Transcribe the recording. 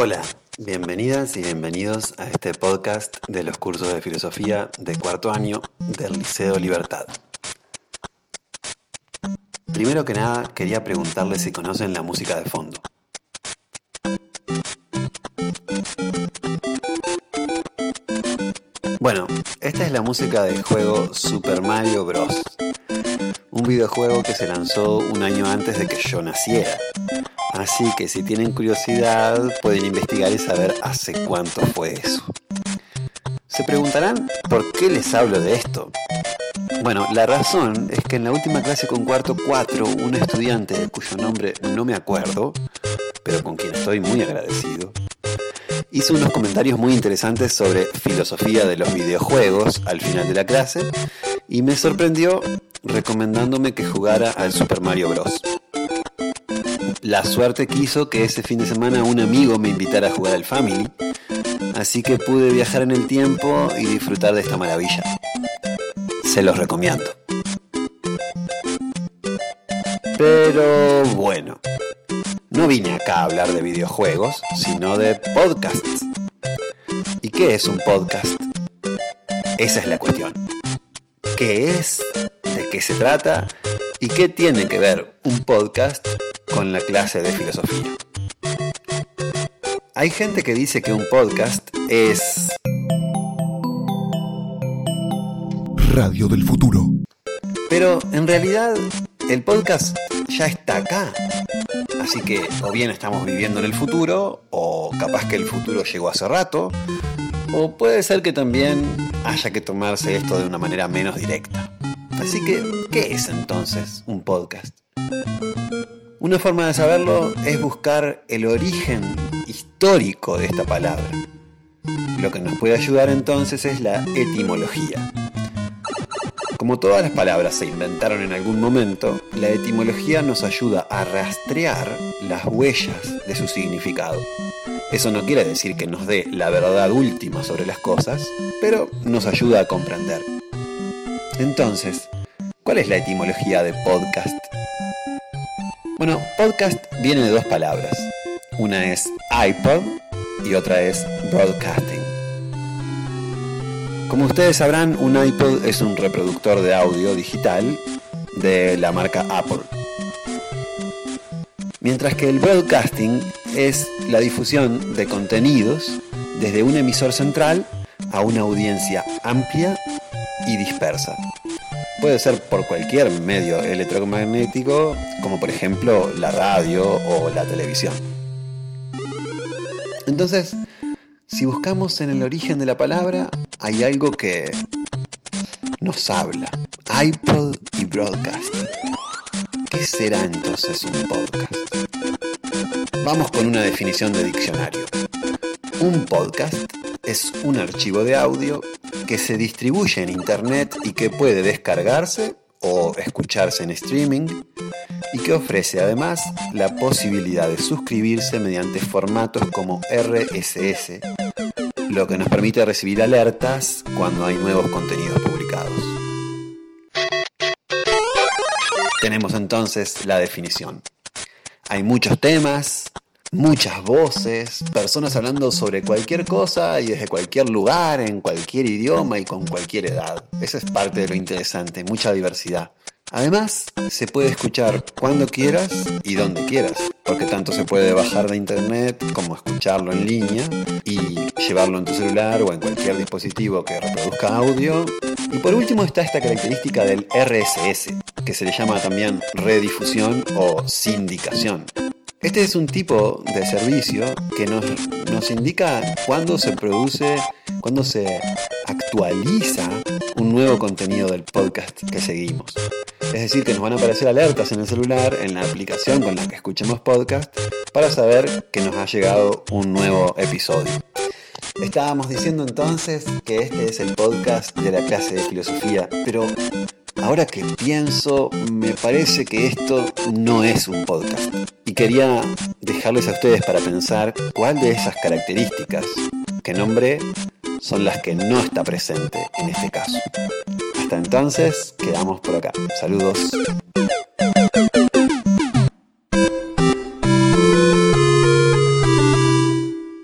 Hola, bienvenidas y bienvenidos a este podcast de los cursos de filosofía de cuarto año del Liceo Libertad. Primero que nada, quería preguntarles si conocen la música de fondo. Bueno, esta es la música del juego Super Mario Bros. Un videojuego que se lanzó un año antes de que yo naciera. Así que si tienen curiosidad pueden investigar y saber hace cuánto fue eso. Se preguntarán por qué les hablo de esto. Bueno, la razón es que en la última clase con cuarto 4, un estudiante cuyo nombre no me acuerdo, pero con quien estoy muy agradecido, hizo unos comentarios muy interesantes sobre filosofía de los videojuegos al final de la clase y me sorprendió recomendándome que jugara al Super Mario Bros. La suerte quiso que ese fin de semana un amigo me invitara a jugar al Family, así que pude viajar en el tiempo y disfrutar de esta maravilla. Se los recomiendo. Pero bueno, no vine acá a hablar de videojuegos, sino de podcasts. ¿Y qué es un podcast? Esa es la cuestión. ¿Qué es? ¿De qué se trata? ¿Y qué tiene que ver un podcast con la clase de filosofía? Hay gente que dice que un podcast es... Radio del futuro. Pero en realidad el podcast ya está acá. Así que o bien estamos viviendo en el futuro, o capaz que el futuro llegó hace rato, o puede ser que también haya que tomarse esto de una manera menos directa. Así que, ¿qué es entonces un podcast? Una forma de saberlo es buscar el origen histórico de esta palabra. Lo que nos puede ayudar entonces es la etimología. Como todas las palabras se inventaron en algún momento, la etimología nos ayuda a rastrear las huellas de su significado. Eso no quiere decir que nos dé la verdad última sobre las cosas, pero nos ayuda a comprender. Entonces, ¿cuál es la etimología de podcast? Bueno, podcast viene de dos palabras. Una es iPod y otra es broadcasting. Como ustedes sabrán, un iPod es un reproductor de audio digital de la marca Apple. Mientras que el broadcasting es la difusión de contenidos desde un emisor central a una audiencia amplia y dispersa. Puede ser por cualquier medio electromagnético, como por ejemplo la radio o la televisión. Entonces, si buscamos en el origen de la palabra, hay algo que nos habla. iPod y broadcast. ¿Qué será entonces un podcast? Vamos con una definición de diccionario. Un podcast es un archivo de audio que se distribuye en Internet y que puede descargarse o escucharse en streaming y que ofrece además la posibilidad de suscribirse mediante formatos como RSS, lo que nos permite recibir alertas cuando hay nuevos contenidos publicados. Tenemos entonces la definición. Hay muchos temas, muchas voces, personas hablando sobre cualquier cosa y desde cualquier lugar, en cualquier idioma y con cualquier edad. Esa es parte de lo interesante, mucha diversidad. Además, se puede escuchar cuando quieras y donde quieras, porque tanto se puede bajar de internet como escucharlo en línea y llevarlo en tu celular o en cualquier dispositivo que reproduzca audio. Y por último está esta característica del RSS, que se le llama también redifusión o sindicación. Este es un tipo de servicio que nos, nos indica cuándo se produce, cuándo se actualiza un nuevo contenido del podcast que seguimos. Es decir, que nos van a aparecer alertas en el celular, en la aplicación con la que escuchemos podcast, para saber que nos ha llegado un nuevo episodio. Estábamos diciendo entonces que este es el podcast de la clase de filosofía, pero ahora que pienso, me parece que esto no es un podcast. Y quería dejarles a ustedes para pensar cuál de esas características que nombré son las que no está presente en este caso. Hasta entonces, quedamos por acá. Saludos.